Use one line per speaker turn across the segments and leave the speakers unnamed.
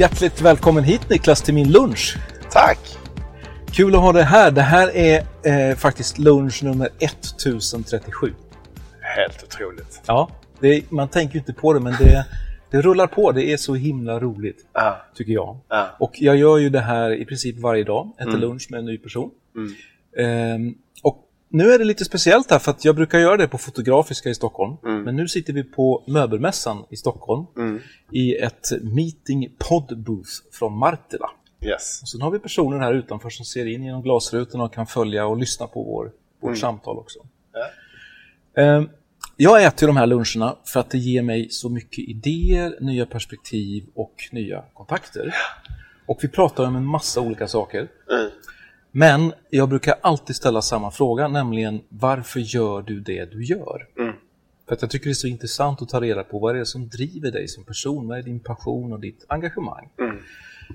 Hjärtligt välkommen hit Niklas till min lunch.
Tack!
Kul att ha dig här. Det här är eh, faktiskt lunch nummer 1037.
Helt otroligt.
Ja, det, man tänker ju inte på det men det, det rullar på. Det är så himla roligt,
Ja.
tycker jag.
Ja.
Och jag gör ju det här i princip varje dag, äter
Mm.
lunch med en ny person. Ehm, och nu är det lite speciellt här för att jag brukar göra det på Fotografiska i Stockholm.
Mm.
Men nu sitter vi på Möbelmässan i Stockholm i ett meeting pod booth från Martila.
Yes.
Och sen har vi personer här utanför som ser in genom glasrutorna och kan följa och lyssna på vår, vårt samtal också. Ehm, Jag äter de här luncherna för att det ger mig så mycket idéer, nya perspektiv och nya kontakter. Och vi pratar om en massa olika saker. Men jag brukar alltid ställa samma fråga, nämligen varför gör du det du gör? För att jag tycker det är så intressant att ta reda på vad är det som driver dig som person, vad är din passion och ditt engagemang?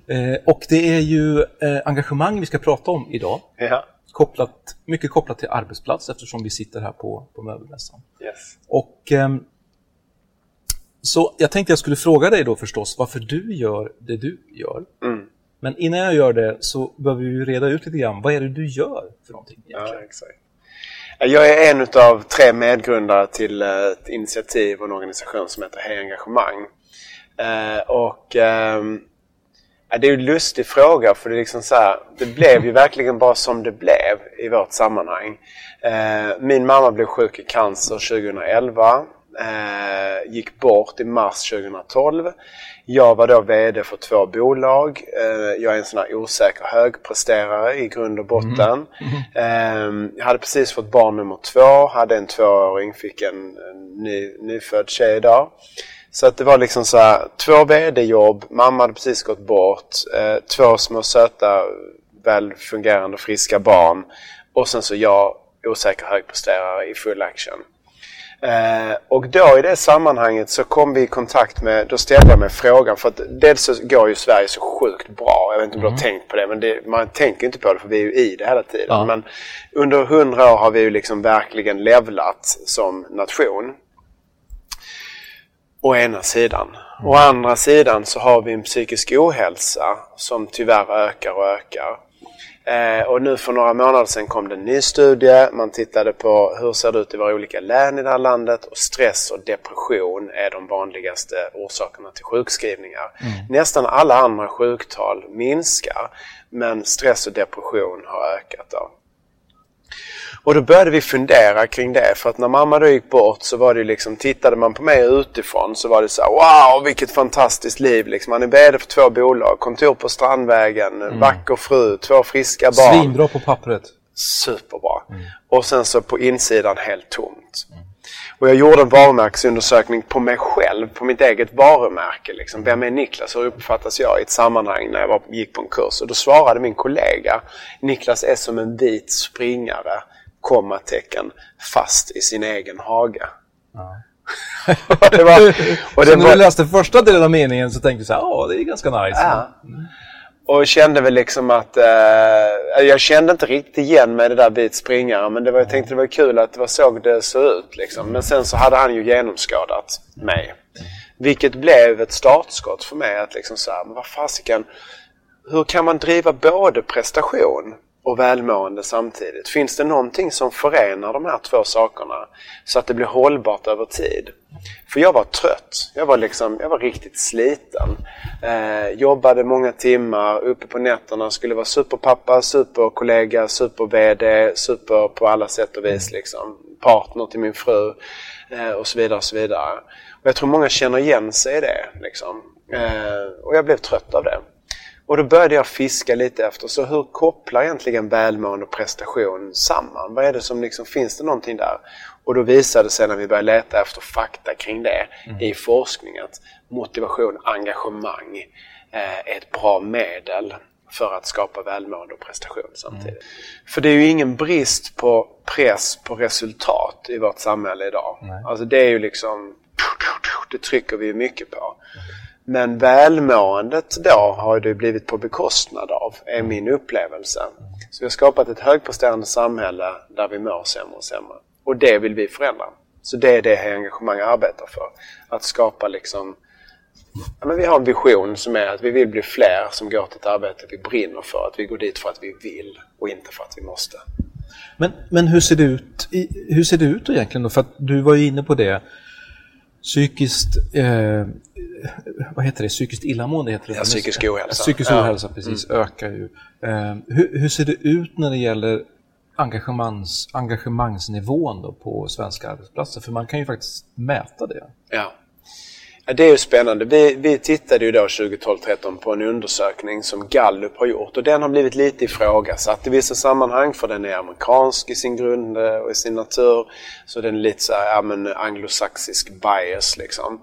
Eh, och det är ju eh, engagemang vi ska prata om idag,
Ja.
kopplat, mycket kopplat till arbetsplats eftersom vi sitter här på, på möbelmässan.
Yes.
Och ehm, så jag tänkte jag skulle fråga dig då förstås varför du gör det du gör. Men innan jag gör det så behöver vi reda ut lite grann, vad är det du gör för någonting egentligen?
Ja, exakt. Jag är en av tre medgrundare till eh, ett initiativ och en organisation som heter Hej Engagemang. Eh, och ehm, det är en lustig fråga för det är liksom så här, det blev ju verkligen bara som det blev i vårt sammanhang. Eh, min mamma blev sjuk i cancer 2011. Eh, gick bort i mars 2012. Jag var då VD för två bolag. Eh, jag är en sån här osäker högpresterare i grund och botten. Eh, jag hade precis fått barn nummer två, hade en tvååring, fick en, ny, nyfödd tjej idag. Så att det var liksom så här, två VD-jobb, mamma hade precis gått bort, två små söta, väl fungerande, friska barn och sen så jag, osäker högpresterare i full action. Eh, och då i det sammanhanget så kom vi i kontakt med, då ställde jag mig frågan för att dels så går ju Sverige så sjukt bra. Jag vet inte om du har tänkt på det men det, man tänker inte på det för vi är ju i det hela tiden.
Ja.
Men under hundra år har vi ju liksom verkligen levlat som nation. Å ena sidan. Å andra sidan så har vi en psykisk ohälsa som tyvärr ökar och ökar. Eh, och nu för några månader sedan kom det en ny studie. Man tittade på hur ser det ut i våra olika län i det här landet och stress och depression är de vanligaste orsakerna till sjukskrivningar. Nästan alla andra sjuktal minskar men stress och depression har ökat. Då. Och då började vi fundera kring det för att när mamma då gick bort så var det liksom, tittade man på mig utifrån så var det så här, wow vilket fantastiskt liv liksom. Man är VD för två bolag, kontor på Strandvägen, vacker fru, två friska barn.
Svinbra på pappret.
Superbra. Och sen så på insidan helt tomt. Och jag gjorde en varumärkesundersökning på mig själv, på mitt eget varumärke. Liksom. Vem är Niklas? Hur uppfattas jag i ett sammanhang när jag var, gick på en kurs? Och då svarade min kollega, Niklas är som en vit springare, kommatecken, fast i sin egen hage. och det var, och
så när
var,
du läste första delen av meningen så tänkte du så här, ja det är ganska nice.
Ja. Och kände väl liksom att... Eh, jag kände inte riktigt igen mig det där vit springare men det var, jag tänkte det var kul att det var så det såg ut. Liksom. Men sen så hade han ju genomskådat mig. Vilket blev ett startskott för mig att liksom så här, men vad fasiken. Hur kan man driva både prestation och välmående samtidigt? Finns det någonting som förenar de här två sakerna så att det blir hållbart över tid? För jag var trött. Jag var, liksom, jag var riktigt sliten. Eh, jobbade många timmar, uppe på nätterna, skulle vara superpappa, superkollega, super-VD, super på alla sätt och vis. Liksom. Partner till min fru eh, och så vidare. Och så vidare. Och jag tror många känner igen sig i det. Liksom. Eh, och jag blev trött av det. Och då började jag fiska lite efter, så hur kopplar egentligen välmående och prestation samman? Vad är det som liksom, finns det någonting där? Och då visade det sig när vi började leta efter fakta kring det mm. i forskning att motivation, engagemang eh, är ett bra medel för att skapa välmående och prestation samtidigt. Mm. För det är ju ingen brist på press på resultat i vårt samhälle idag. Nej. Alltså det är ju liksom, det trycker vi mycket på. Mm. Men välmåendet då har det blivit på bekostnad av, är mm. min upplevelse. Så vi har skapat ett högpresterande samhälle där vi mår sämre och sämre. Och det vill vi förändra. Så det är det här engagemang arbetar för. Att skapa liksom Ja, men vi har en vision som är att vi vill bli fler som går till ett arbete vi brinner för. Att vi går dit för att vi vill och inte för att vi måste.
Men, men hur, ser det ut, hur ser det ut egentligen då? För att du var ju inne på det. Psykiskt, eh, vad heter det, psykiskt illamående heter det?
Ja, psykisk ohälsa.
Psykisk ohälsa, ja. precis, mm. ökar ju. Eh, hur, hur, ser det ut när det gäller engagemangs, engagemangsnivån på svenska arbetsplatser? För man kan ju faktiskt mäta det.
Ja. Det är ju spännande. Vi, vi tittade ju då 2012-13 på en undersökning som Gallup har gjort och den har blivit lite ifrågasatt i vissa sammanhang för den är amerikansk i sin grund eh, och i sin natur. Så den är lite så här, ja, men anglosaxisk bias liksom.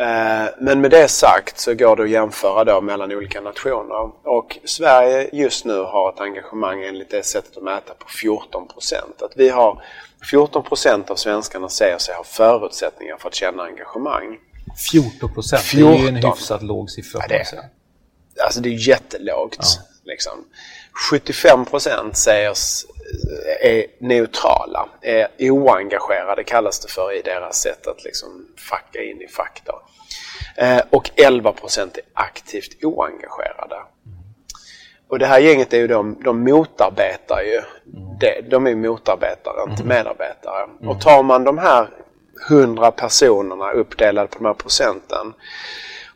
Eh, men med det sagt så går det att jämföra då mellan olika nationer. Och Sverige just nu har ett engagemang enligt det sättet att mäta på 14 procent. Att vi har 14 procent av svenskarna säger sig ha förutsättningar för att känna engagemang.
14 procent, det är ju en hyfsat låg siffra. Ja, det,
alltså det är jättelågt. Ja. Liksom. 75 procent sägs är neutrala, är oengagerade kallas det för i deras sätt att liksom facka in i fack. Eh, och 11 procent är aktivt oengagerade. Och det här gänget är ju de, de motarbetar ju. Det, de är motarbetare, inte medarbetare. Och tar man de här 100 personerna uppdelade på de här procenten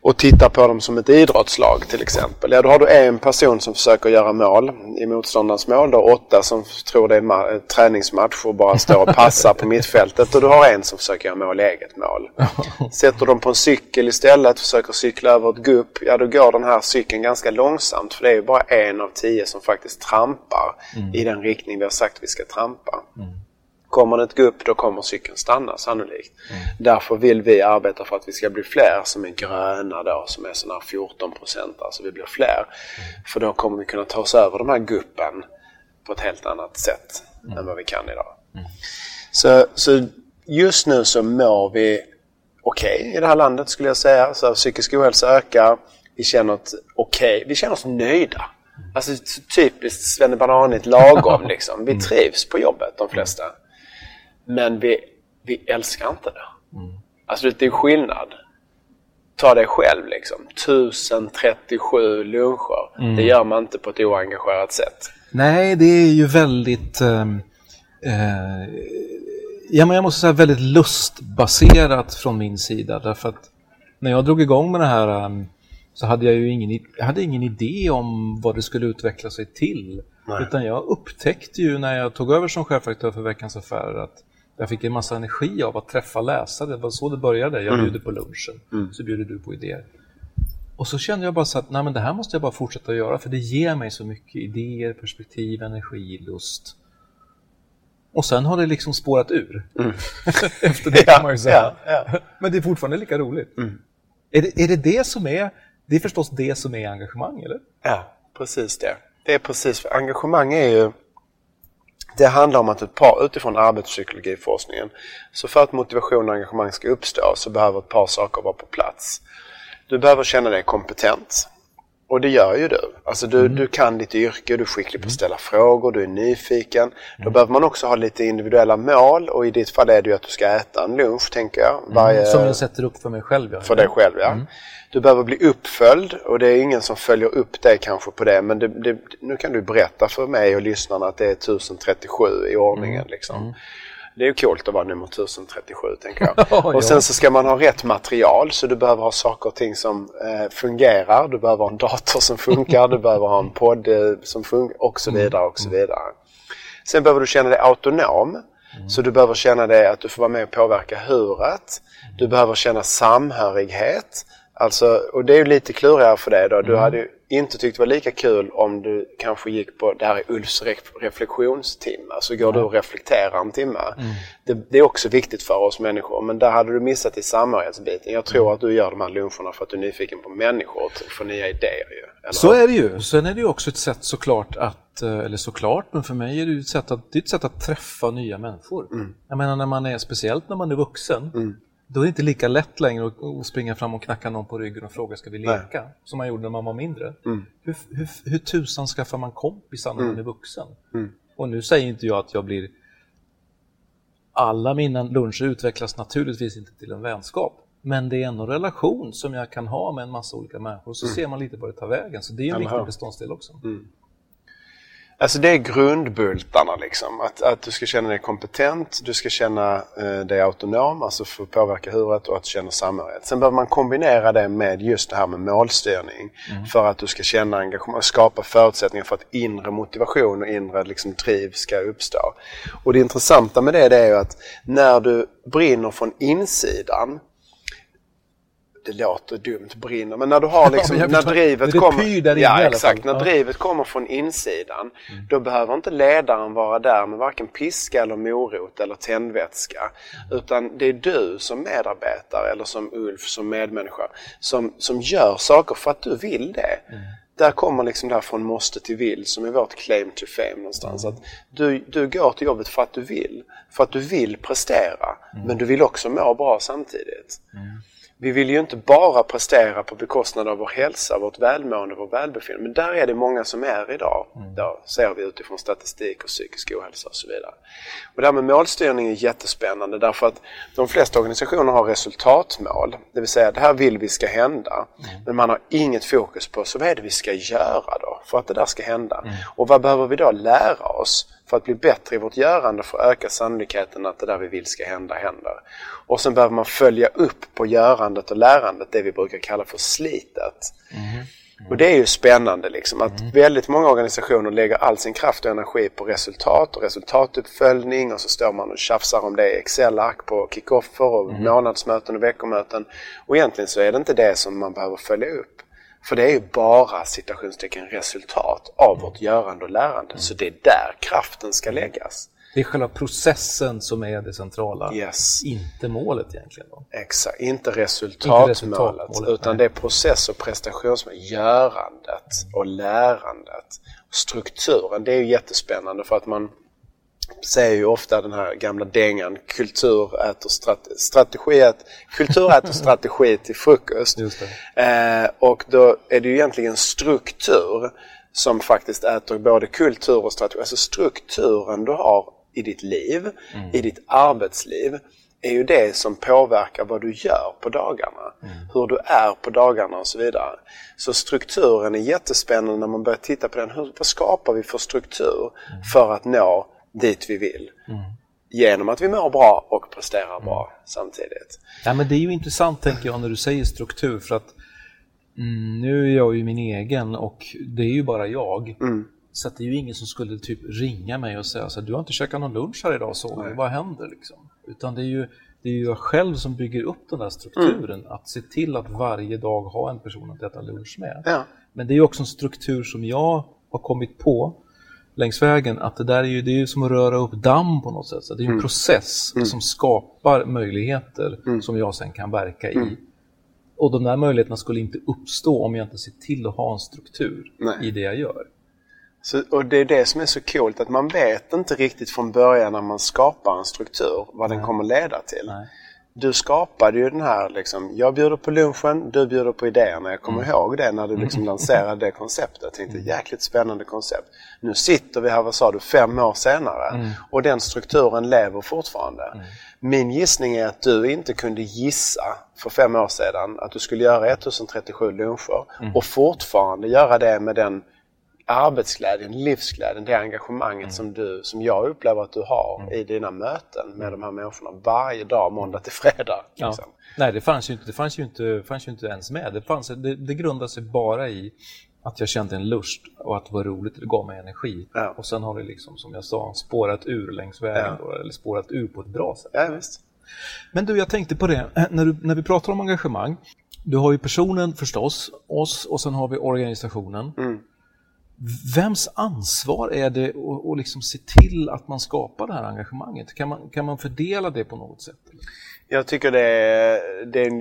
och tittar på dem som ett idrottslag till exempel. Ja, då har du en person som försöker göra mål i motståndarens mål. Då åtta som tror det är en träningsmatch och bara står och passar på mittfältet. Och du har en som försöker göra mål i eget mål. Sätter de på en cykel istället och försöker cykla över ett gupp. Ja, då går den här cykeln ganska långsamt. För det är ju bara en av tio som faktiskt trampar mm. i den riktning vi har sagt vi ska trampa. Mm. Kommer det ett gupp då kommer cykeln stanna sannolikt. Mm. Därför vill vi arbeta för att vi ska bli fler som är gröna då, som är sådana 14 procent. Alltså vi blir fler. Mm. För då kommer vi kunna ta oss över de här guppen på ett helt annat sätt mm. än vad vi kan idag. Mm. Så, så just nu så mår vi okej okay i det här landet skulle jag säga. Så psykisk ohälsa ökar. Vi känner oss okej. Okay. Vi känner oss nöjda. Mm. Alltså typiskt svennebananigt lagom liksom. Vi mm. trivs på jobbet de flesta. Men vi, vi älskar inte det. Mm. Alltså det är skillnad. Ta dig själv liksom. 1037 luncher. Mm. Det gör man inte på ett oengagerat sätt.
Nej, det är ju väldigt... Ehm, eh, ja, men jag måste säga väldigt lustbaserat från min sida. Därför att när jag drog igång med det här um, så hade jag ju ingen, jag hade ingen idé om vad det skulle utveckla sig till. Nej. Utan jag upptäckte ju när jag tog över som chefredaktör för Veckans Affärer att jag fick en massa energi av att träffa läsare. Det var så det började. Jag mm. bjuder på lunchen, mm. så bjuder du på idéer. Och så kände jag bara så att nej, men det här måste jag bara fortsätta göra för det ger mig så mycket idéer, perspektiv, energi, lust. Och sen har det liksom spårat ur. Mm. Efter det kan man ju säga. Ja, ja. Men det är fortfarande lika roligt. Mm. Är, det, är det det som är, det är förstås det som är engagemang, eller?
Ja, precis det. Det är precis, för engagemang är ju det handlar om att ett par, utifrån arbetspsykologiforskningen, så för att motivation och engagemang ska uppstå så behöver ett par saker vara på plats. Du behöver känna dig kompetent. Och det gör ju du. Alltså du, mm. du kan ditt yrke, du är skicklig på att ställa frågor, du är nyfiken. Mm. Då behöver man också ha lite individuella mål och i ditt fall är det ju att du ska äta en lunch, tänker jag.
Mm. Varje... Som jag sätter upp för mig själv. Ja.
För dig själv, ja. Mm. Du behöver bli uppföljd och det är ingen som följer upp dig kanske på det. Men det, det, nu kan du berätta för mig och lyssnarna att det är 1037 i ordningen. Mm. Liksom. Mm. Det är ju coolt att vara nummer 1037 tänker jag. och sen så ska man ha rätt material så du behöver ha saker och ting som eh, fungerar. Du behöver ha en dator som funkar, du behöver ha en podd eh, som funkar och så mm. vidare och så vidare. Sen behöver du känna dig autonom. Mm. Så du behöver känna dig att du får vara med och påverka huret. Du behöver känna samhörighet. Alltså, och det är ju lite klurigare för dig då. Du mm. hade inte tyckt det var lika kul om du kanske gick på, det här är Ulfs reflektionstimme, så går mm. du och reflekterar en timme. Mm. Det, det, är också viktigt för oss människor, men där hade du missat i samhörighetsbiten. Jag tror mm. att du gör de här luncherna för att du är nyfiken på människor och får nya idéer. Ju,
så är det ju. Sen är det ju också ett sätt såklart att, eh, eller såklart, men för mig är det ett sätt att, det är ett sätt att träffa nya människor. Mm. Jag menar när man är, speciellt när man är vuxen, mm då är det inte lika lätt längre att springa fram och knacka någon på ryggen och fråga ska vi leka? Nej. Som man gjorde när man var mindre. Mm. Hur, hur, hur tusan skaffar man kompisar när mm. man är vuxen? Mm. Och nu säger inte jag att jag blir... Alla mina luncher utvecklas naturligtvis inte till en vänskap. Men det är ändå en relation som jag kan ha med en massa olika människor. Så mm. ser man lite var det tar vägen. Så det är en viktig beståndsdel också.
Alltså det är grundbultarna liksom. Att, att du ska känna dig kompetent, du ska känna eh, dig autonom, alltså att påverka huvudet och att känna samhörighet. Sen behöver man kombinera det med just det här med målstyrning mm. för att du ska känna engagemang, skapa förutsättningar för att inre motivation och inre liksom, driv ska uppstå. Och det intressanta med det, det är ju att när du brinner från insidan det låter dumt, brinner, men när du har liksom, ja, när drivet kommer... Ja, exakt. När ja. drivet kommer från insidan, mm. då behöver inte ledaren vara där med varken piska eller morot eller tändvätska. Mm. Utan det är du som medarbetare eller som Ulf, som medmänniska, som, som gör saker för att du vill det. Mm. Där kommer liksom det här från måste till vill som är vårt claim to fame någonstans. Mm. Att du, du går till jobbet för att du vill. För att du vill prestera, mm. men du vill också må bra samtidigt. Vi vill ju inte bara prestera på bekostnad av vår hälsa, vårt välmående, vår välbefinnande. Men där är det många som är idag. Mm. Då ser vi utifrån statistik och psykisk ohälsa och så vidare. Och det här med målstyrning är jättespännande därför att de flesta organisationer har resultatmål. Det vill säga, det här vill vi ska hända. Mm. Men man har inget fokus på, så vad är det vi ska göra då för att det där ska hända? Mm. Och vad behöver vi då lära oss? För att bli bättre i vårt görande för att öka sannolikheten att det där vi vill ska hända händer. Och sen behöver man följa upp på görandet och lärandet, det vi brukar kalla för slitet. Mm. Mm. Och det är ju spännande liksom att mm. väldigt många organisationer lägger all sin kraft och energi på resultat och resultatuppföljning och så står man och tjafsar om det i Excel-ark på kickoffer och mm. månadsmöten och veckomöten. Och egentligen så är det inte det som man behöver följa upp. För det är ju bara citationstecken resultat av mm. vårt görande och lärande. Mm. Så det är där kraften ska läggas.
Det är själva processen som är det centrala,
yes.
inte målet egentligen. Då.
Exakt, inte resultatmålet, inte resultatmålet utan nej. det är process och prestationsmålet, görandet och lärandet. Strukturen, det är ju jättespännande för att man säger ju ofta den här gamla dängan kultur äter strate strategi, att, kultur äter strategi till frukost. Eh, och då är det ju egentligen struktur som faktiskt äter både kultur och strategi. Alltså strukturen du har i ditt liv, mm. i ditt arbetsliv är ju det som påverkar vad du gör på dagarna. Mm. Hur du är på dagarna och så vidare. Så strukturen är jättespännande när man börjar titta på den. Hur, vad skapar vi för struktur mm. för att nå dit vi vill. Mm. Genom att vi mår bra och presterar mm. bra samtidigt.
Ja, men det är ju intressant tänker jag när du säger struktur för att mm, nu är jag ju min egen och det är ju bara jag. Mm. Så det är ju ingen som skulle typ ringa mig och säga så här, du har inte käkat någon lunch här idag så vad händer liksom? Utan det är ju det är ju jag själv som bygger upp den där strukturen, mm. att se till att varje dag ha en person att äta lunch med. Ja. Men det är ju också en struktur som jag har kommit på längs vägen att det där är ju, det är ju som att röra upp damm på något sätt. Så det är en mm. process mm. som skapar möjligheter mm. som jag sen kan verka i. Mm. Och de där möjligheterna skulle inte uppstå om jag inte ser till att ha en struktur Nej. i det jag gör.
Så, och det är det som är så coolt att man vet inte riktigt från början när man skapar en struktur vad Nej. den kommer leda till. Nej. Du skapade ju den här liksom, jag bjuder på lunchen, du bjuder på idéerna. Jag kommer mm. ihåg det när du liksom lanserade det konceptet. Jag tänkte jäkligt spännande koncept. Nu sitter vi här, vad sa du, fem år senare mm. och den strukturen lever fortfarande. Mm. Min gissning är att du inte kunde gissa för fem år sedan att du skulle göra 1037 luncher mm. och fortfarande göra det med den arbetsglädjen, livsglädjen, det engagemanget mm. som, du, som jag upplever att du har mm. i dina möten med de här människorna varje dag, måndag till fredag. Liksom. Ja.
Nej, det fanns ju inte, det fanns ju inte, fanns ju inte ens med. Det, fanns, det, det grundade sig bara i att jag kände en lust och att det var roligt, det gav mig energi. Ja. Och sen har det liksom, som jag sa, spårat ur längs vägen, ja. då, eller spårat ur på ett bra sätt.
Ja, visst.
Men du, jag tänkte på det, när, du, när vi pratar om engagemang, du har ju personen förstås, oss och sen har vi organisationen. Mm. Vems ansvar är det att, att liksom se till att man skapar det här engagemanget? Kan man, kan man fördela det på något sätt?
Jag tycker det är, det är en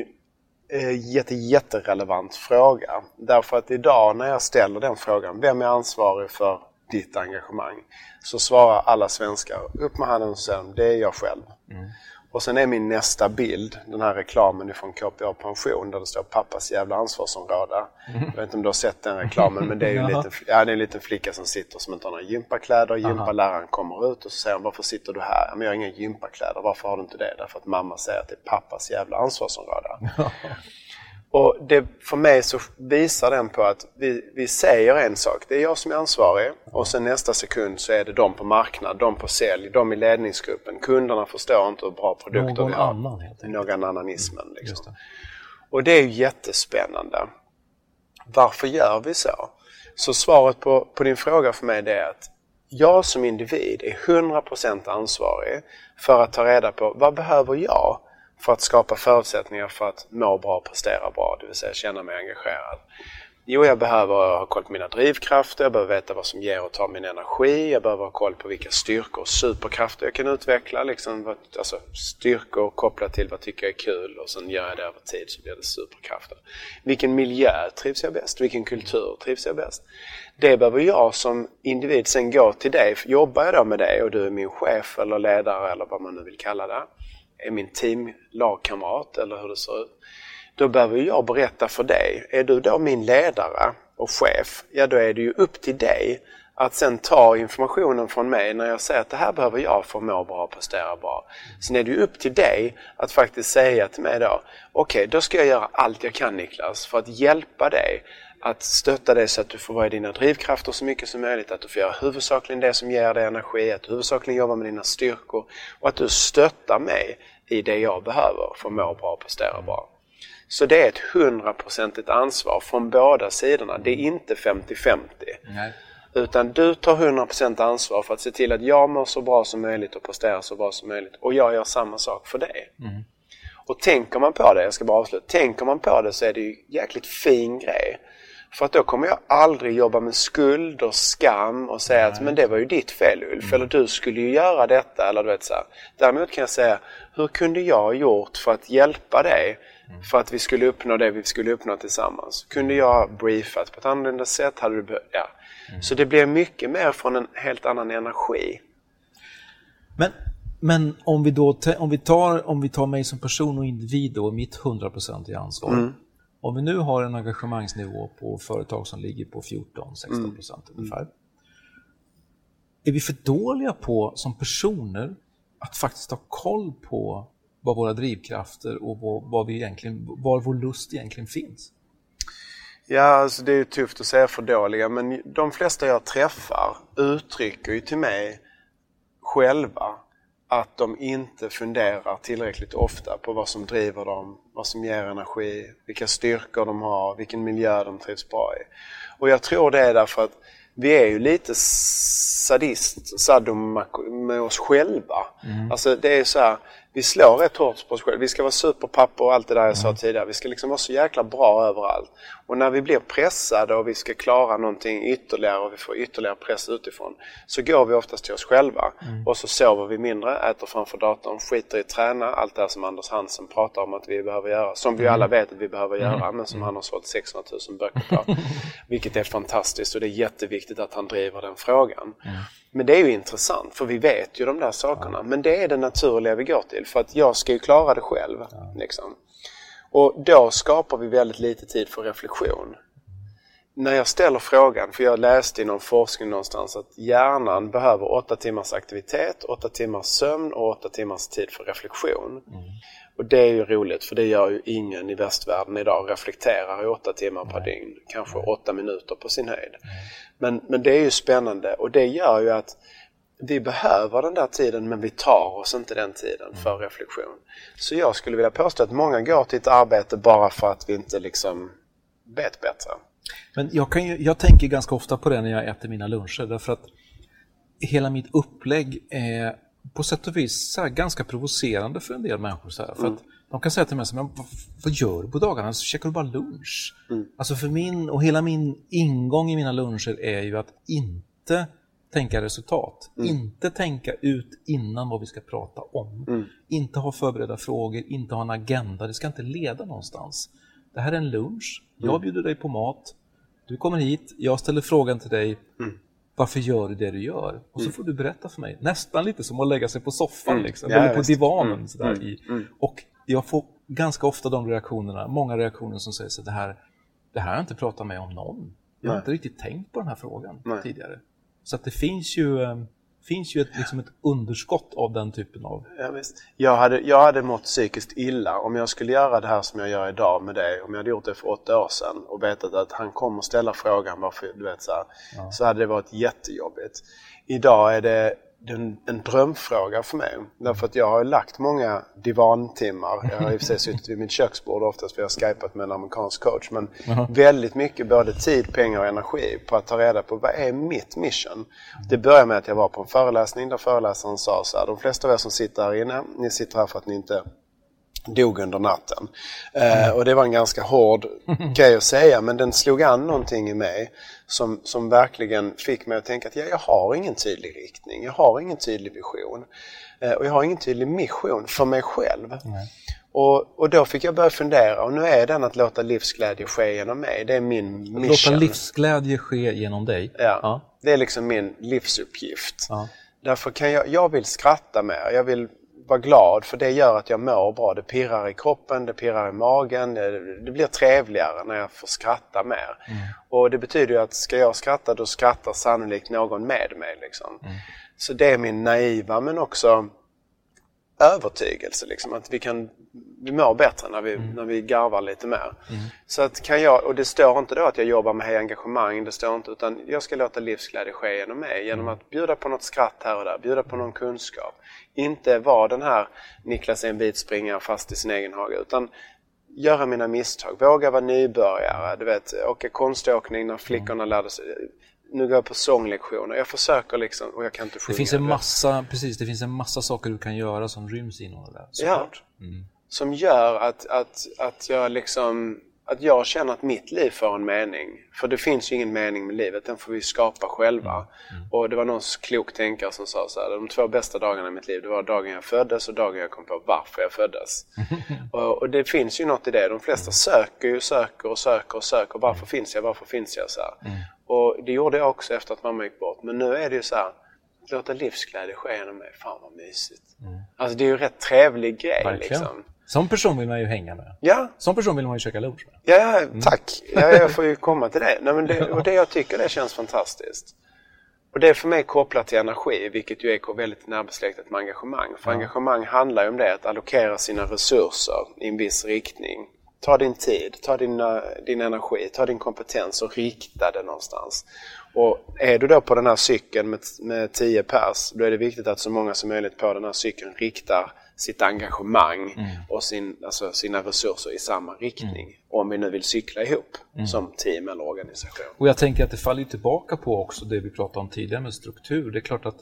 eh, jätte, jätterelevant fråga. Därför att idag när jag ställer den frågan, vem är ansvarig för ditt engagemang? Så svarar alla svenskar upp med handen och säger det är jag själv. Mm. Och sen är min nästa bild den här reklamen från KPA Pension där det står pappas jävla ansvarsområde. Mm. Jag vet inte om du har sett den reklamen men det är ju en liten, ja, det är en liten flicka som sitter som inte har några gympakläder. Gympaläraren kommer ut och så säger hon varför sitter du här? Men jag har inga gympakläder. Varför har du inte det? Därför att mamma säger att det är pappas jävla ansvarsområde. Och det, för mig så visar den på att vi, vi säger en sak, det är jag som är ansvarig och sen nästa sekund så är det de på marknad, de på sälj, de i ledningsgruppen. Kunderna förstår inte hur bra produkter
Någon
vi har.
Annan, helt
Någon annanismen. Liksom. Det. Och det är ju jättespännande. Varför gör vi så? Så svaret på, på din fråga för mig är att jag som individ är 100% ansvarig för att ta reda på vad behöver jag för att skapa förutsättningar för att må bra och prestera bra, det vill säga känna mig engagerad. Jo, jag behöver ha koll på mina drivkrafter, jag behöver veta vad som ger och tar min energi, jag behöver ha koll på vilka styrkor och superkrafter jag kan utveckla. Liksom, alltså styrkor kopplat till vad tycker jag är kul och sen gör jag det över tid så blir det superkrafter. Vilken miljö trivs jag bäst? Vilken kultur trivs jag bäst? Det behöver jag som individ sen gå till dig. Jobbar jag då med dig och du är min chef eller ledare eller vad man nu vill kalla det är min teamlagkamrat eller hur det ser ut. Då behöver jag berätta för dig. Är du då min ledare och chef, ja då är det ju upp till dig att sen ta informationen från mig när jag säger att det här behöver jag för att må bra och prestera bra. Sen är det ju upp till dig att faktiskt säga till mig då, okej okay, då ska jag göra allt jag kan Niklas för att hjälpa dig att stötta dig så att du får vara i dina drivkrafter så mycket som möjligt, att du får göra huvudsakligen det som ger dig energi, att du huvudsakligen jobbar med dina styrkor och att du stöttar mig i det jag behöver för att må bra och prestera bra. Så det är ett hundraprocentigt ansvar från båda sidorna. Det är inte 50-50. Utan du tar 100% ansvar för att se till att jag mår så bra som möjligt och presterar så bra som möjligt. Och jag gör samma sak för dig. Mm. Och tänker man på det, jag ska bara avsluta, tänker man på det så är det ju jäkligt fin grej. För att då kommer jag aldrig jobba med skuld och skam och säga Nej. att men det var ju ditt fel Ulf, mm. eller du skulle ju göra detta eller du vet så här. Däremot kan jag säga, hur kunde jag ha gjort för att hjälpa dig mm. för att vi skulle uppnå det vi skulle uppnå tillsammans? Kunde jag briefat på ett annorlunda sätt? Hade du ja. Mm. Så det blir mycket mer från en helt annan energi.
Men, men om, vi då, om, vi tar, om vi tar mig som person och individ och mitt 100% ansvar. Mm om vi nu har en engagemangsnivå på företag som ligger på 14-16 procent mm. ungefär. Är vi för dåliga på som personer att faktiskt ha koll på vad våra drivkrafter och vad, vad vi egentligen, var vår lust egentligen finns?
Ja, alltså det är tufft att säga för dåliga, men de flesta jag träffar uttrycker ju till mig själva att de inte funderar tillräckligt ofta på vad som driver dem, vad som ger energi, vilka styrkor de har, vilken miljö de trivs bra i. Och jag tror det är därför att vi är ju lite sadist, sadomaso med oss själva. Mm. Alltså det är så här, vi slår rätt hårt på oss själva. Vi ska vara superpappa och allt det där jag sa mm. tidigare. Vi ska liksom vara så jäkla bra överallt. Och när vi blir pressade och vi ska klara någonting ytterligare och vi får ytterligare press utifrån så går vi oftast till oss själva. Mm. Och så sover vi mindre, äter framför datorn, skiter i att träna. Allt det här som Anders Hansen pratar om att vi behöver göra. Som vi alla vet att vi behöver göra mm. men som han har sålt 600 000 böcker på. Vilket är fantastiskt och det är jätteviktigt att han driver den frågan. Men det är ju intressant för vi vet ju de där sakerna. Men det är det naturliga vi går till. för att jag ska ju klara det själv. Liksom. Och då skapar vi väldigt lite tid för reflektion. När jag ställer frågan, för jag läste i någon forskning någonstans att hjärnan behöver åtta timmars aktivitet, åtta timmars sömn och åtta timmars tid för reflektion. Mm. Och det är ju roligt för det gör ju ingen i västvärlden idag, reflekterar i åtta timmar per dygn, kanske åtta minuter på sin höjd. Men, men det är ju spännande och det gör ju att vi behöver den där tiden men vi tar oss inte den tiden för reflektion. Så jag skulle vilja påstå att många går till ett arbete bara för att vi inte liksom vet bättre.
Men jag, kan ju, jag tänker ganska ofta på det när jag äter mina luncher därför att hela mitt upplägg är på sätt och vis ganska provocerande för en del människor. Så här, för mm. att de kan säga till mig, så, men vad, vad gör du på dagarna? Så käkar du bara lunch? Mm. Alltså för min, och hela min ingång i mina luncher är ju att inte tänka resultat. Mm. Inte tänka ut innan vad vi ska prata om. Mm. Inte ha förberedda frågor, inte ha en agenda. Det ska inte leda någonstans. Det här är en lunch. Jag mm. bjuder dig på mat. Du kommer hit, jag ställer frågan till dig. Mm. Varför gör du det du gör? Och så mm. får du berätta för mig. Nästan lite som att lägga sig på soffan, liksom. Ja, eller på divanen. Sådär, i. Och jag får ganska ofta de reaktionerna, många reaktioner som säger så det här, det här har jag inte pratat med om någon. Jag har Nej. inte riktigt tänkt på den här frågan Nej. tidigare. Så att det finns ju, eh, finns ju ett, liksom ett underskott av den typen av...
Ja, visst. Jag, hade, jag hade mått psykiskt illa om jag skulle göra det här som jag gör idag med dig. Om jag hade gjort det för åtta år sedan och vetat att han kommer ställa frågan varför, du vet så här, ja. Så hade det varit jättejobbigt. Idag är det en, en drömfråga för mig. Därför att jag har lagt många divantimmar. Jag har i och för sig suttit vid mitt köksbord oftast för jag har skypat med en amerikansk coach. Men uh-huh. väldigt mycket både tid, pengar och energi på att ta reda på vad är mitt mission? Det började med att jag var på en föreläsning där föreläsaren sa så här. De flesta av er som sitter här inne, ni sitter här för att ni inte dog under natten. Eh, och det var en ganska hård grej att säga men den slog an någonting i mig som, som verkligen fick mig att tänka att ja, jag har ingen tydlig riktning, jag har ingen tydlig vision eh, och jag har ingen tydlig mission för mig själv. Mm. Och, och då fick jag börja fundera och nu är den att låta livsglädje ske genom mig. Det är min mission.
Låta livsglädje ske genom dig?
Ja, ja. det är liksom min livsuppgift. Ja. Därför kan jag, jag vill skratta mer, jag vill vara glad för det gör att jag mår bra. Det pirrar i kroppen, det pirrar i magen. Det, blir trevligare när jag får skratta mer. Mm. Och det betyder ju att ska jag skratta då skrattar sannolikt någon med mig. Liksom. Mm. Så det är min naiva men också övertygelse. Liksom, att vi kan vi mår bättre när vi, mm. när vi garvar lite mer. Mm. Så att kan jag, och det står inte då att jag jobbar med engagemang, det står inte, utan jag ska låta livsglädje ske genom mig. Genom mm. att bjuda på något skratt här och där, bjuda på någon kunskap. Inte vara den här Niklas är en bit springare fast i sin egen hage, utan göra mina misstag, våga vara nybörjare. Du vet, åka konståkning när flickorna mm. lärde sig nu går jag på sånglektioner. Jag försöker liksom och jag kan inte sjunga.
Det finns en massa, precis, det finns en massa saker du kan göra som ryms inom det där. Såklart.
Ja. Mm. Som gör att, att, att jag liksom att jag känner att mitt liv får en mening. För det finns ju ingen mening med livet, den får vi skapa själva. Mm. mm. Och det var någon klok tänkare som sa så här, de två bästa dagarna i mitt liv, det var dagen jag föddes och dagen jag kom på varför jag föddes. och, och, det finns ju något i det. De flesta söker ju, söker och söker och söker. Varför mm. finns jag? Varför finns jag? så mm. Och det gjorde jag också efter att mamma gick bort. Men nu är det ju så här, låta livsglädje ske genom mig. Fan vad mysigt. Mm. Alltså det är ju en rätt trevlig grej Verkligen. liksom.
Som person vill man ju hänga med.
Ja.
Som person vill man ju käka lunch med.
Ja, mm. tack. Ja, jag får ju komma till det. Nej, men det. Och det jag tycker det känns fantastiskt. Och det är för mig kopplat till energi, vilket ju är väldigt närbesläktat med engagemang. För ja. engagemang handlar ju om det, att allokera sina resurser i en viss riktning. Ta din tid, ta din, din energi, ta din kompetens och rikta det någonstans. Och är du då på den här cykeln med, med 10 pers, då är det viktigt att så många som möjligt på den här cykeln riktar sitt engagemang mm. och sin, alltså sina resurser i samma riktning. Mm. Om vi nu vill cykla ihop mm. som team eller organisation.
Och jag tänker att det faller tillbaka på också det vi pratade om tidigare med struktur. Det är klart att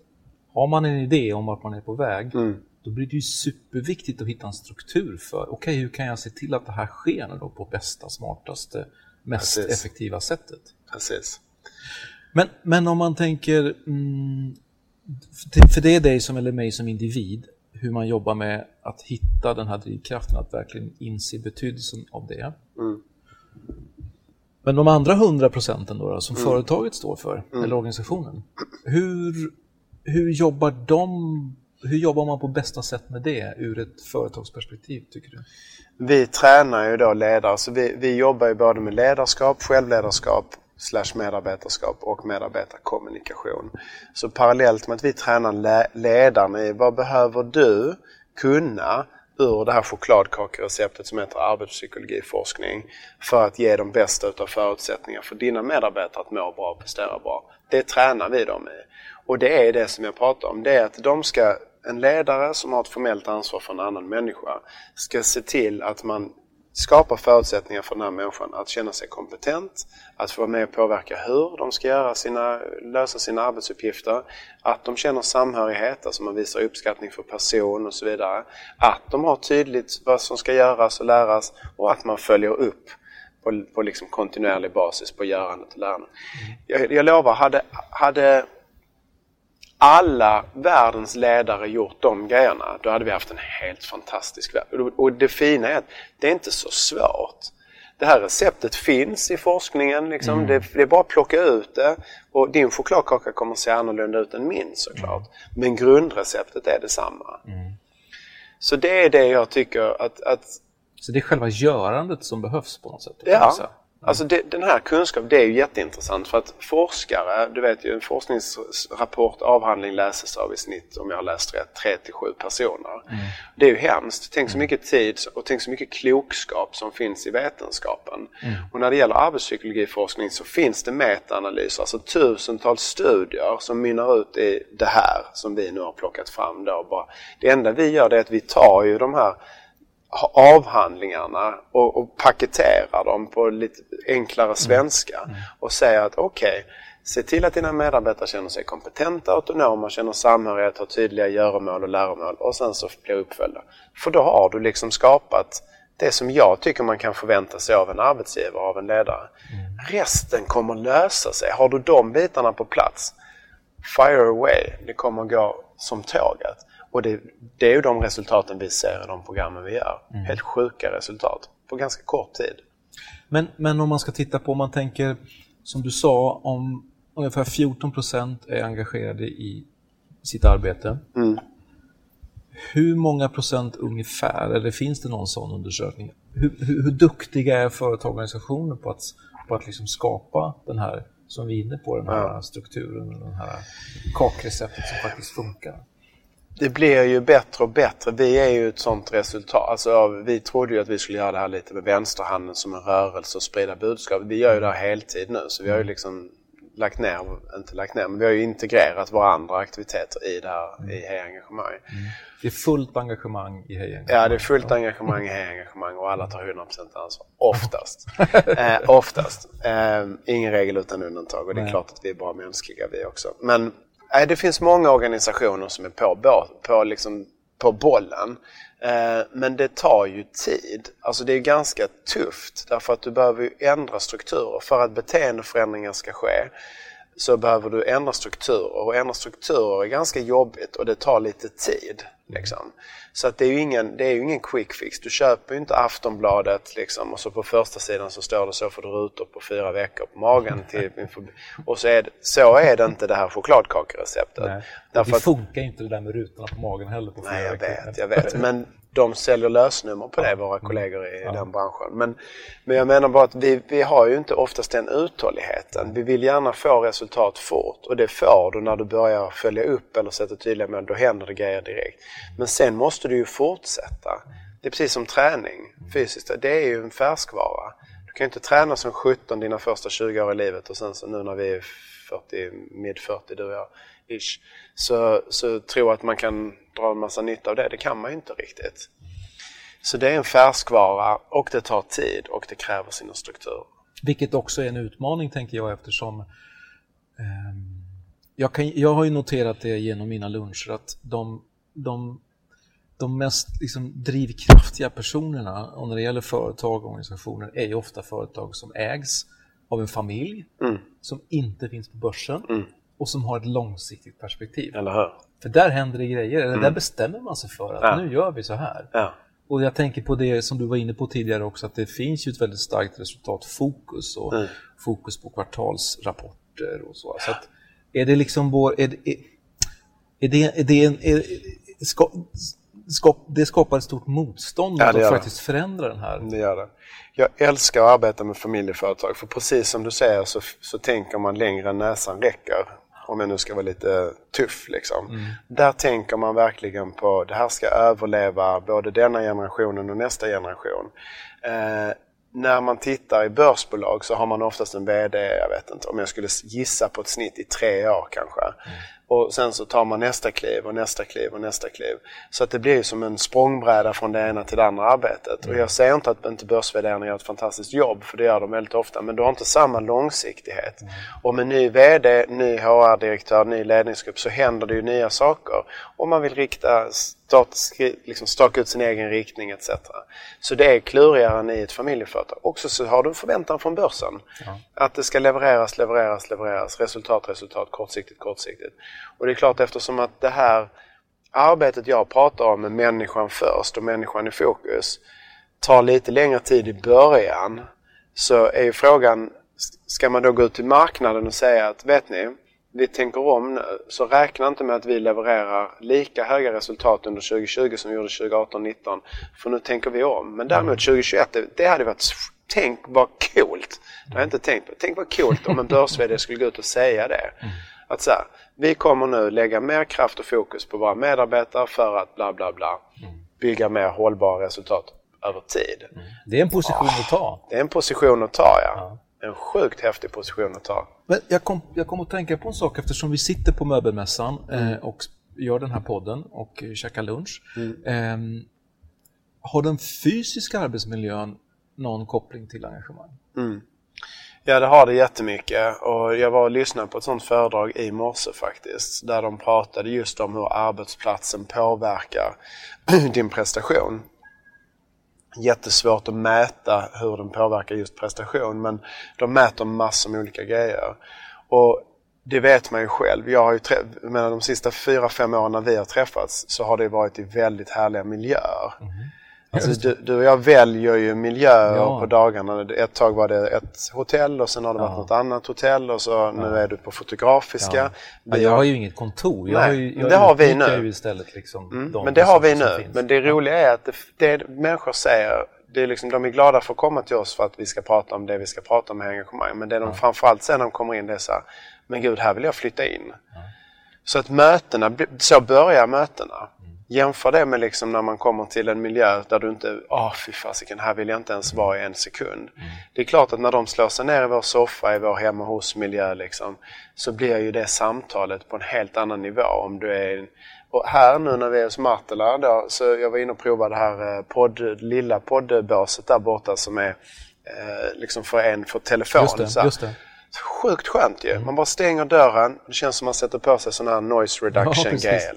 har man en idé om att man är på väg mm. då blir det ju superviktigt att hitta en struktur för okej, okay, hur kan jag se till att det här sker då på bästa, smartaste, mest Precis. effektiva sättet?
Precis.
Men, men om man tänker, mm, för det är dig som, eller mig som individ, hur man jobbar med att hitta den här drivkraften, att verkligen inse betydelsen av det. Mm. Men de andra 100 procenten då, då, som mm. företaget står för, mm. eller organisationen, hur, hur jobbar de hur jobbar man på bästa sätt med det ur ett företagsperspektiv tycker du?
Vi tränar ju då ledare, så vi, vi jobbar ju både med ledarskap, självledarskap slash medarbetarskap och medarbetarkommunikation. Så parallellt med att vi tränar ledarna i vad behöver du kunna ur det här chokladkakereceptet som heter arbetspsykologiforskning för att ge de bästa utav förutsättningar för dina medarbetare att må bra och prestera bra. Det tränar vi dem i. Och det är det som jag pratar om. Det är att de ska, en ledare som har ett formellt ansvar för en annan människa ska se till att man skapar förutsättningar för den här människan att känna sig kompetent, att få vara med och påverka hur de ska göra sina, lösa sina arbetsuppgifter, att de känner samhörighet, alltså man visar uppskattning för person och så vidare, att de har tydligt vad som ska göras och läras och att man följer upp på, på liksom kontinuerlig basis på görandet och lärandet. Jag, jag lovar, hade, hade alla världens ledare gjort de grejerna, då hade vi haft en helt fantastisk värld. Och det fina är att det är inte så svårt. Det här receptet finns i forskningen. Liksom. Mm. Det, det, är bara att plocka ut det. Och din chokladkaka kommer att se annorlunda ut än min såklart. Mm. Men grundreceptet är detsamma. Mm. Så det är det jag tycker att, att...
Så det är själva görandet som behövs på något sätt?
Ja, Alltså det, den här kunskapen, det är ju jätteintressant för att forskare, du vet ju en forskningsrapport, avhandling läses av i snitt, om jag har läst rätt, 3 till 7 personer. Mm. Det är ju hemskt. Tänk så mm. mycket tid och tänk så mycket klokskap som finns i vetenskapen. Mm. Och när det gäller arbetspsykologiforskning så finns det metaanalyser, alltså tusentals studier som mynnar ut i det här som vi nu har plockat fram. Då. Bara, det enda vi gör det är att vi tar ju de här avhandlingarna och, och paketerar dem på lite enklare mm. svenska mm. och säger att okej, okay, se till att dina medarbetare känner sig kompetenta, autonoma, känner samhörighet, har tydliga göromål och läromål och sen så blir uppföljda. För då har du liksom skapat det som jag tycker man kan förvänta sig av en arbetsgivare, av en ledare. Mm. Resten kommer lösa sig. Har du de bitarna på plats, fire away, det kommer gå som tåget. Och det, det, är ju de resultaten vi ser i de programmen vi gör. Mm. Helt sjuka resultat på ganska kort tid.
Men, men om man ska titta på, om man tänker som du sa, om ungefär 14 procent är engagerade i sitt arbete. Mm. Hur många procent ungefär, eller finns det någon sån undersökning? Hur, hur, hur duktiga är företagsorganisationer på att, på att liksom skapa den här, som vi är inne på, den här ja. strukturen, den här kakreceptet som faktiskt funkar?
Det blir ju bättre och bättre. Vi är ju ett sånt resultat. Alltså, vi trodde ju att vi skulle göra det här lite med vänsterhanden som en rörelse och sprida budskap. Vi gör ju det här heltid nu så vi har ju liksom lagt ner, inte lagt ner, men vi har ju integrerat våra andra aktiviteter i det här, i Hej Engagemang. Mm.
Det är fullt engagemang i Hej Engagemang?
Ja, det är fullt engagemang i Hej Engagemang och alla tar 100% ansvar. Oftast. eh, oftast. Eh, ingen regel utan undantag och det är Nej. klart att vi är bara mänskliga vi också. Men Nej, det finns många organisationer som är på, på, liksom, på bollen. Eh, men det tar ju tid. Alltså det är ganska tufft därför att du behöver ändra strukturer. För att beteendeförändringar ska ske så behöver du ändra strukturer och ändra strukturer är ganska jobbigt och det tar lite tid. Liksom. Så att det är ju ingen, det är ingen quick fix. Du köper ju inte Aftonbladet liksom, och så på första sidan så står det så får du rutor på fyra veckor på magen. Till, och så är, det, så är det inte det här chokladkakereceptet. Nej,
det funkar inte det där med rutorna på magen heller på
Nej, jag vet, jag vet. Men de säljer lösnummer på det, våra kollegor i ja. den branschen. Men, men jag menar bara att vi, vi har ju inte oftast den uthålligheten. Vi vill gärna få resultat fort och det får du när du börjar följa upp eller sätta tydliga mål. Då händer det grejer direkt. Men sen måste du ju fortsätta. Det är precis som träning fysiskt. Det är ju en färskvara. Du kan ju inte träna som 17 dina första 20 år i livet och sen så nu när vi är 40, mid 40 du och jag, ish, så, så tro att man kan dra en massa nytta av det. Det kan man ju inte riktigt. Så det är en färskvara och det tar tid och det kräver sina strukturer.
Vilket också är en utmaning tänker jag eftersom eh, jag, kan, jag har ju noterat det genom mina luncher att de, de, de mest liksom, drivkraftiga personerna och när det gäller företag och organisationer är ju ofta företag som ägs av en familj mm. som inte finns på börsen mm. Och som har ett långsiktigt perspektiv.
Eller hur?
För där händer det grejer, eller mm. där bestämmer man sig för att ja. nu gör vi så här. Ja. Och jag tänker på det som du var inne på tidigare också, att det finns ju ett väldigt starkt resultatfokus och mm. fokus på kvartalsrapporter och så. så att, är det liksom vår... Är, är, är det, är det en, är, ska, skap, det skapar ett stort motstånd
Ja,
mot att
det.
faktiskt förändra den här.
Det gör det. Jag älskar att arbeta med familjeföretag för precis som du säger så, så tänker man längre än näsan räcker. Om jag nu ska vara lite tuff liksom. Där tänker man verkligen på det här ska överleva både denna generationen och nästa generation. Eh, när man tittar i börsbolag så har man oftast en VD, jag vet inte, om jag skulle gissa på ett snitt i tre år kanske. Och sen så tar man nästa kliv och nästa kliv och nästa kliv. Så att det blir ju som en språngbräda från det ena till det andra arbetet. Och jag säger inte att inte börsvärderarna gör ett fantastiskt jobb, för det gör de väldigt ofta. Men du har inte samma långsiktighet. Och med ny VD, ny HR-direktör, ny ledningsgrupp så händer det ju nya saker. Och man vill rikta, start, liksom staka ut sin egen riktning etc. Så det är klurigare än i ett familjeföretag. Också så har du en förväntan från börsen. Att det ska levereras, levereras, levereras. Resultat, resultat, kortsiktigt, kortsiktigt. Och det är klart eftersom att det här arbetet jag pratar om med människan först och människan i fokus tar lite längre tid i början så är ju frågan, ska man då gå ut till marknaden och säga att vet ni, vi tänker om nu, så räkna inte med att vi levererar lika höga resultat under 2020 som vi gjorde 2018-19 för nu tänker vi om. Men däremot 2021, det, det hade varit, tänk vad coolt, det har jag inte tänkt på, tänk vad coolt om en börs skulle gå ut och säga det. Att så här, vi kommer nu lägga mer kraft och fokus på våra medarbetare för att bla bla bla bygga mer hållbara resultat över tid.
Det är en position att ta.
Det är en position att ta ja. En sjukt häftig position att ta.
Men jag kom, jag kom att tänka på en sak eftersom vi sitter på möbelmässan
Mm.
eh, och gör den här podden och eh, käkar lunch. Eh, har den fysiska arbetsmiljön någon koppling till engagemang?
Ja, det har det jättemycket. Och jag var och lyssnade på ett sånt föredrag i morse faktiskt. Där de pratade just om hur arbetsplatsen påverkar din prestation. Jättesvårt att mäta hur den påverkar just prestation men de mäter massor med olika grejer. Och det vet man ju själv. Jag har ju jag menar, de sista fyra, fem åren när vi har träffats så har det varit i väldigt härliga miljöer. Mm. Alltså, du, du och jag väljer ju miljöer
Ja.
på dagarna. Ett tag var det ett hotell och sen har det varit
Ja.
något annat hotell och så nu är du på Fotografiska.
Ja. Ja, jag
har-
ju inget kontor. Jag
Nej,
har ju,
men
jag
det har vi nu.
istället liksom de
Mm, Men det har vi nu.
finns.
Men det roliga är att det, det människor säger, det är liksom, de är glada för att komma till oss för att vi ska prata om det vi ska prata om med engagemang. Men det de framförallt säger när de kommer in det är så här, men gud, här vill jag flytta in. Så att mötena, så börjar mötena. Jämför det med liksom när man kommer till en miljö där du inte, åh fy fasiken, här vill jag inte ens vara i en sekund. Det är klart att när de slår sig ner i vår soffa i vår hemma hos-miljö liksom, så blir ju det samtalet på en helt annan nivå. Om du är och här nu när vi är hos Martela då, så jag var inne och provade det här eh, podd, lilla poddbåset där borta som är eh, liksom för en för telefon.
Just det,
så
just det.
Sjukt skönt ju. Man bara stänger dörren. Det känns som man sätter på sig sådana här noise
Ja,
reduction
precis.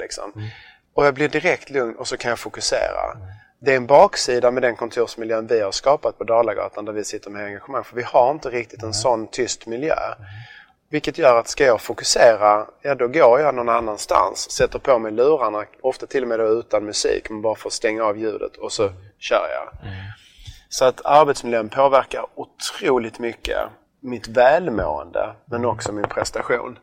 Och jag blir direkt lugn och så kan jag fokusera. Det är en baksida med den kontorsmiljön vi har skapat på Dalagatan där vi sitter med engagemang. För vi har inte riktigt en sån tyst miljö. Vilket gör att ska jag fokusera, ja då går jag någon annanstans. Sätter på mig lurarna, ofta till och med utan musik, men bara för att stänga av ljudet och så kör jag. Så att arbetsmiljön påverkar otroligt mycket mitt välmående men också min prestation.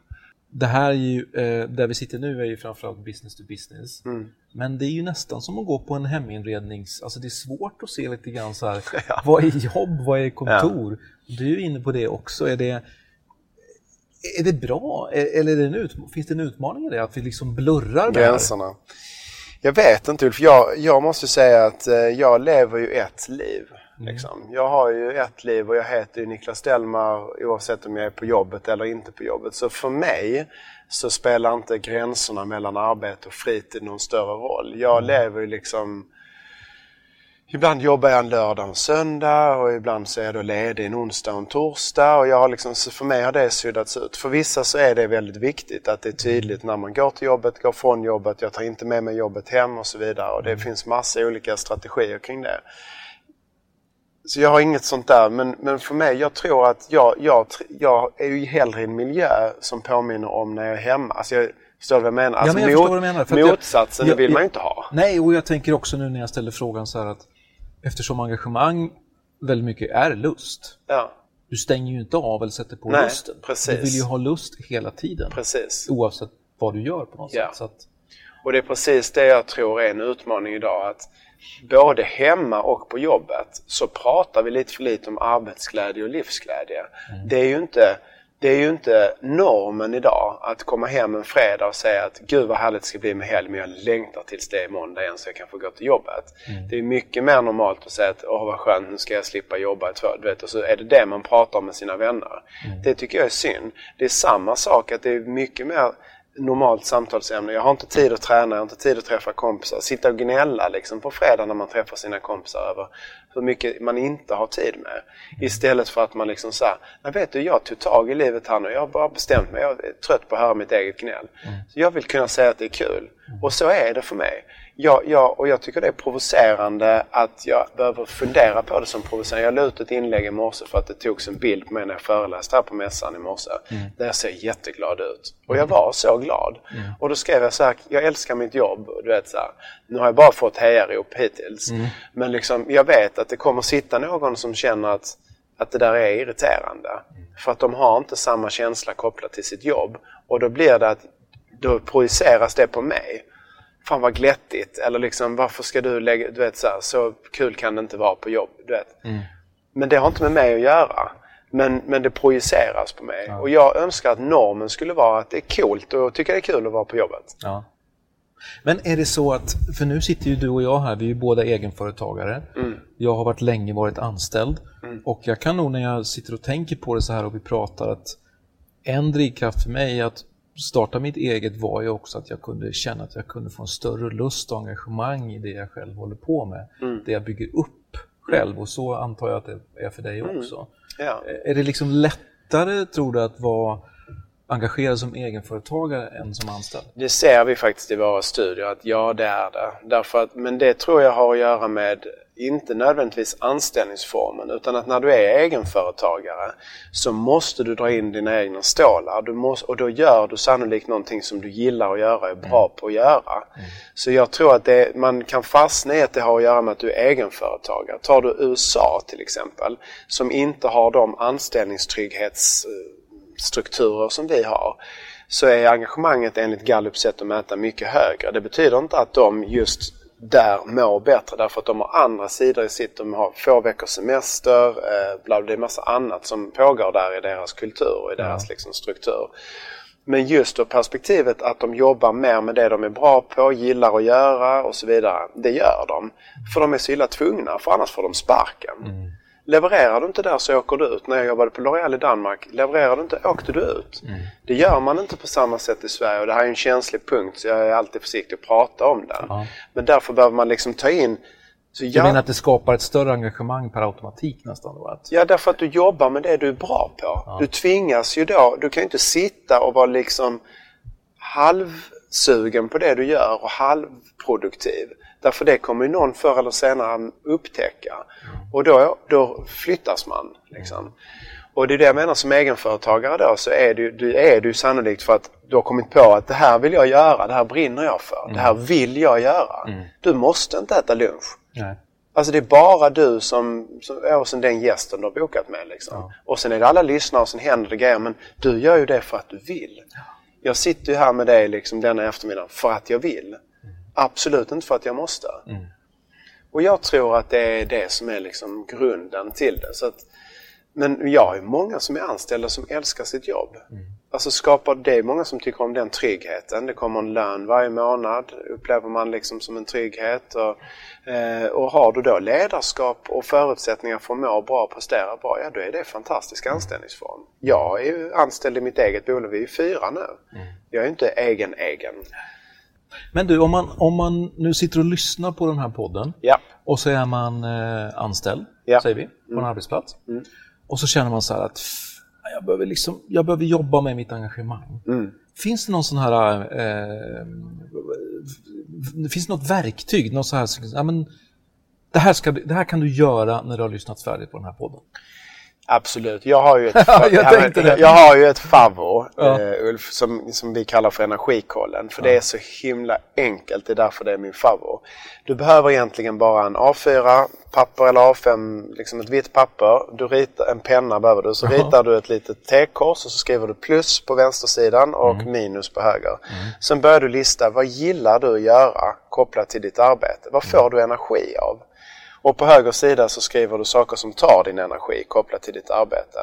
Det här är ju, eh, där vi sitter nu är ju framförallt business to business.
Mm.
Men det är ju nästan som att gå på en heminrednings... Alltså det är svårt att se lite grann så här, vad är jobb, vad är kontor? Du är inne på det också. Är det, är det bra? Är- Eller är det en ut, finns det en utmaning i det? Att vi liksom blurrar?
Gränserna. Jag vet inte Ulf, jag, jag måste säga att eh, jag lever ju ett liv. Liksom. Jag har ju ett liv och jag heter ju Niklas Delmar oavsett om jag är på jobbet eller inte på jobbet. Så för mig så spelar inte gränserna mellan arbete och fritid någon större roll. Jag lever ju liksom Ibland jobbar jag en lördag och en söndag och ibland så är jag då ledig en onsdag och en torsdag. Och jag har liksom, så för mig har det suddats ut. För vissa så är det väldigt viktigt att det är tydligt när man går till jobbet, går från jobbet, jag tar inte med mig jobbet hem och så vidare. Och det finns massa olika strategier kring det. Så jag har inget sånt där. Men, men för mig, jag tror att jag, jag, jag är ju hellre i en miljö som påminner om när jag är hemma. Alltså jag, förstår du vad jag menar? Alltså
men jag förstår vad du menar, för att jag-
motsatsen
jag-
det vill man ju
jag-
inte ha.
Nej, och jag tänker också nu när jag ställer frågan så här att eftersom engagemang väldigt mycket är lust.
Ja,
Du stänger ju inte av eller sätter på
Nej,
lusten.
precis.
Du vill ju ha lust hela tiden.
precis.
Oavsett vad du gör på något
Ja.
sätt. Att,
Och det är precis det jag tror är en utmaning idag. att Både hemma och på jobbet så pratar vi lite för lite om arbetsglädje och livsglädje. Mm. Det är ju inte det är ju inte normen idag att komma hem en fredag och säga att gud vad härligt det ska bli med helg men jag längtar tills det är måndag igen så jag kan få gå till jobbet. Mm. Det är mycket mer normalt att säga att åh vad skönt nu ska jag slippa jobba ett du vet, och så är det det man pratar om med sina vänner. Mm. Det tycker jag är synd. Det är samma sak att det är mycket mer normalt samtalsämne. Jag har inte tid att träna, jag har inte tid att träffa kompisar. Sitta och gnälla liksom på fredag när man träffar sina kompisar över hur mycket man inte har tid med. Istället för att man liksom säger, nej vet du jag tog tag i livet här nu, jag har bara bestämt mig, jag är trött på att höra mitt eget gnäll. Mm. Så jag vill kunna säga att det är kul. Och så är det för mig jag, jag, och jag tycker det är provocerande att jag behöver fundera på det som provocerande. Jag la ut ett inlägg i morse för att det togs en bild på mig när jag föreläste här på mässan i morse. Mm. Där jag ser jätteglad ut. Och jag var så glad. Mm. Och då skrev jag så här, jag älskar mitt jobb. Du vet, så här, nu har jag bara fått hejarop hittills. Mm. Men liksom, jag vet att det kommer sitta någon som känner att, att det där är irriterande. Mm. För att de har inte samma känsla kopplat till sitt jobb. Och då blir det att då projiceras det på mig fan vad glättigt. Eller liksom varför ska du lägga, du vet så här, så kul kan det inte vara på jobb. Du vet. Mm. Men det har inte med mig att göra. Men, men det projiceras på mig. Ja. Och jag önskar att normen skulle vara att det är coolt och tycka det är kul att vara på jobbet.
Ja. Men är det så att, för nu sitter ju du och jag här, vi är ju båda egenföretagare. Mm. Jag har varit länge varit anställd. Mm. Och jag kan nog när jag sitter och tänker på det så här och vi pratar att en drivkraft för mig är att starta mitt eget var ju också att jag kunde känna att jag kunde få en större lust och engagemang i det jag själv håller på med. Mm. Det jag bygger upp själv och så antar jag att det är för dig mm. också. Ja. Är det liksom lättare, tror du, att vara engagerad som egenföretagare än som anställd?
Det ser vi faktiskt i våra studier att ja, det är det. Därför att, men det tror jag har att göra med inte nödvändigtvis anställningsformen utan att när du är egenföretagare så måste du dra in dina egna stålar du måste, och då gör du sannolikt någonting som du gillar att göra och är bra på att göra. Mm. Så jag tror att det, man kan fastna i att det har att göra med att du är egenföretagare. Tar du USA till exempel som inte har de anställningstrygghetsstrukturer som vi har så är engagemanget enligt Gallups sätt att mäta mycket högre. Det betyder inte att de just där mår bättre därför att de har andra sidor i sitt. De har få veckors semester, eh, bla, det är massa annat som pågår där i deras kultur och i deras ja. liksom, struktur. Men just då perspektivet att de jobbar mer med det de är bra på, gillar att göra och så vidare. Det gör de. För de är så illa tvungna för annars får de sparken. Mm. Levererar du inte där så åker du ut. När jag jobbade på L'Oreal i Danmark, levererar du inte åkte du ut. Mm. Det gör man inte på samma sätt i Sverige och det här är en känslig punkt så jag är alltid försiktig att prata om den. Ja. Men därför behöver man liksom ta in
så jag... Du menar att det skapar ett större engagemang per automatik nästan? Då? Att...
Ja, därför att du jobbar med det du är bra på. Ja. Du tvingas ju då, du kan ju inte sitta och vara liksom halvsugen på det du gör och halvproduktiv. Därför det kommer ju någon förr eller senare upptäcka. Och då, då flyttas man. Liksom. Och det är det jag menar som egenföretagare då så är du, du, är du sannolikt för att du har kommit på att det här vill jag göra, det här brinner jag för, mm. det här mm. vill jag göra. Mm. Du måste inte äta lunch. Nej. Alltså det är bara du som, som och sen den gästen du har bokat med. Liksom. Ja. Och sen är det alla lyssnare och sen händer det grejer men du gör ju det för att du vill. Jag sitter ju här med dig liksom denna eftermiddag för att jag vill. Absolut inte för att jag måste. Mm. Och jag tror att det är det som är liksom grunden till det. Så att, men jag har ju många som är anställda som älskar sitt jobb. Mm. Alltså skapar det många som tycker om den tryggheten. Det kommer en lön varje månad, upplever man liksom som en trygghet. Och, eh, och har du då ledarskap och förutsättningar för att må bra och prestera bra, ja då är det en fantastisk anställningsform. Jag är ju anställd i mitt eget bolag, vi är fyra nu. Mm. Jag är inte egen-egen.
Men du, om man, om man nu sitter och lyssnar på den här podden ja. och så är man eh, anställd, ja. säger vi, på en mm. arbetsplats. Mm. Och så känner man så här att jag behöver, liksom, jag behöver jobba med mitt engagemang. Mm. Finns det någon sån här... Eh, finns det något verktyg? Något så här, ja, men, det, här ska, det här kan du göra när du har lyssnat färdigt på den här podden.
Absolut. Jag har ju ett,
jag, jag,
har ju ett favvo, ja. uh, Ulf, som, som vi kallar för energikollen. För ja. det är så himla enkelt. Det är därför det är min favvo. Du behöver egentligen bara en A4 papper eller A5, liksom ett vitt papper. Du ritar, en penna behöver du. Så ritar du ett litet T-kors och så skriver du plus på vänstersidan och mm. minus på höger. Mm. Sen börjar du lista, vad gillar du att göra kopplat till ditt arbete? Vad får mm. du energi av? Och på höger sida så skriver du saker som tar din energi kopplat till ditt arbete.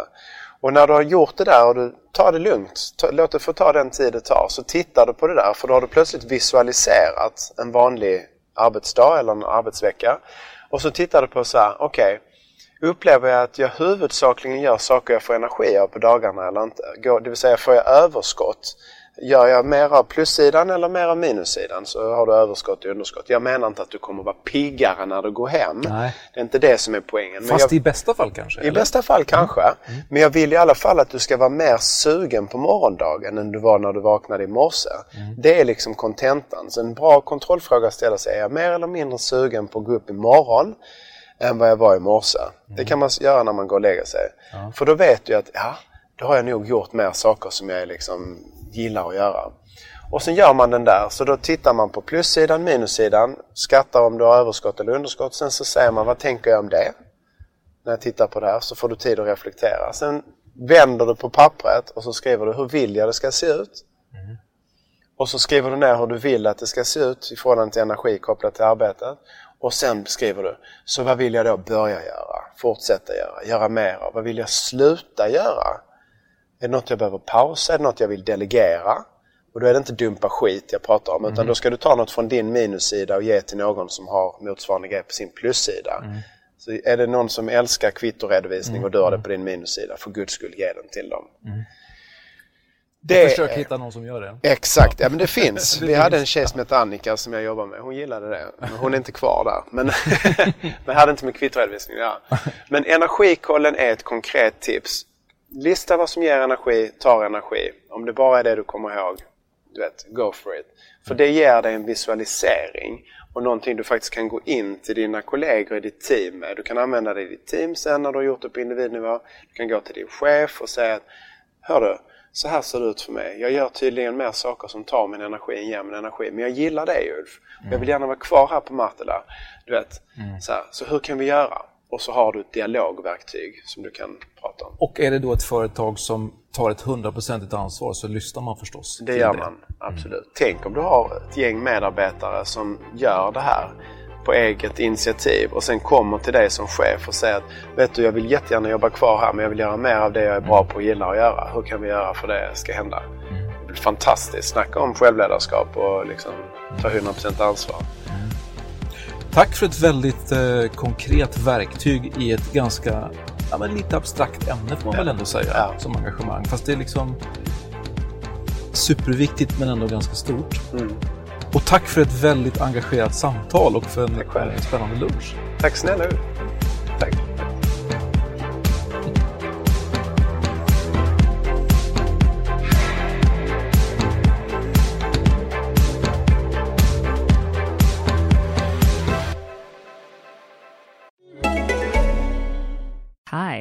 Och när du har gjort det där och du tar det lugnt, låt det få ta den tid det tar, så tittar du på det där för då har du plötsligt visualiserat en vanlig arbetsdag eller en arbetsvecka. Och så tittar du på så här, okej, okay, upplever jag att jag huvudsakligen gör saker jag får energi av på dagarna eller inte? Det vill säga, får jag överskott? Gör jag mer av plussidan eller mer av minussidan så har du överskott och underskott. Jag menar inte att du kommer vara piggare när du går hem. Nej. Det är inte det som är poängen.
Fast jag, i bästa fall kanske?
I eller? bästa fall kanske. Mm. Mm. Men jag vill i alla fall att du ska vara mer sugen på morgondagen än du var när du vaknade i morse. Mm. Det är liksom kontentan. Så en bra kontrollfråga att ställa sig är jag mer eller mindre sugen på att gå upp imorgon än vad jag var i morse? Det mm. kan man göra när man går och lägger sig. Ja. För då vet du att ja, då har jag nog gjort mer saker som jag liksom gillar att göra. Och sen gör man den där, så då tittar man på plussidan, minussidan, skattar om du har överskott eller underskott. Sen så säger man vad tänker jag om det? När jag tittar på det här så får du tid att reflektera. Sen vänder du på pappret och så skriver du hur vill jag det ska se ut? Mm. Och så skriver du ner hur du vill att det ska se ut i förhållande till energi kopplat till arbetet. Och sen skriver du, så vad vill jag då börja göra? Fortsätta göra? Göra mer av? Vad vill jag sluta göra? Är det något jag behöver pausa? Är det något jag vill delegera? Och då är det inte dumpa skit jag pratar om utan mm. då ska du ta något från din minussida och ge till någon som har motsvarande grej på sin plussida. Mm. Så är det någon som älskar kvittoredovisning mm. och du har det på din minussida, för guds skull ge den till dem. Mm.
Det, försök hitta någon som gör det.
Exakt, ja men det finns. Vi hade en tjej som hette Annika som jag jobbar med. Hon gillade det. Men hon är inte kvar där. Men, men hade inte med kvittoredovisning ja. Men energikollen är ett konkret tips. Lista vad som ger energi, tar energi. Om det bara är det du kommer ihåg, du vet, go for it. För det ger dig en visualisering och någonting du faktiskt kan gå in till dina kollegor i ditt team med. Du kan använda det i ditt team sen när du har gjort det på individnivå. Du kan gå till din chef och säga att Hör du, så här ser det ut för mig. Jag gör tydligen mer saker som tar min energi än ger min energi. Men jag gillar dig Ulf. Mm. Jag vill gärna vara kvar här på Martela. Du vet, mm. så, här, så hur kan vi göra? Och så har du ett dialogverktyg som du kan prata om.
Och är det då ett företag som tar ett hundraprocentigt ansvar så lyssnar man förstås.
Det gör det. man, absolut. Mm. Tänk om du har ett gäng medarbetare som gör det här på eget initiativ och sen kommer till dig som chef och säger att vet du, jag vill jättegärna jobba kvar här men jag vill göra mer av det jag är bra mm. på och gillar att göra. Hur kan vi göra för det ska hända? Mm. Det blir fantastiskt. Snacka om självledarskap och liksom ta 100% ansvar.
Tack för ett väldigt eh, konkret verktyg i ett ganska, ja, men lite abstrakt ämne får man ja. väl ändå säga, ja. som engagemang. Fast det är liksom superviktigt men ändå ganska stort. Mm. Och tack för ett väldigt engagerat samtal och för en, spännande lunch.
Tack snälla Tack.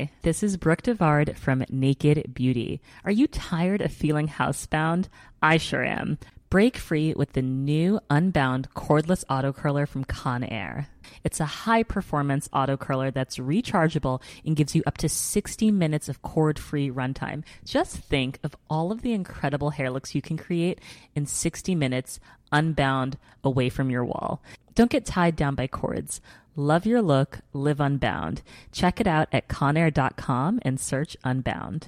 Hi, this is Brooke Devard from Naked Beauty. Are you tired of feeling housebound? I sure am. Break free with the new Unbound cordless auto curler from Conair. It's a high performance auto curler that's rechargeable and gives you up to 60 minutes of cord free runtime. Just think of all of the incredible hair looks you can create in 60 minutes unbound away from your wall. Don't get tied down by cords. Love your look, live unbound. Check it out at conair.com and search Unbound.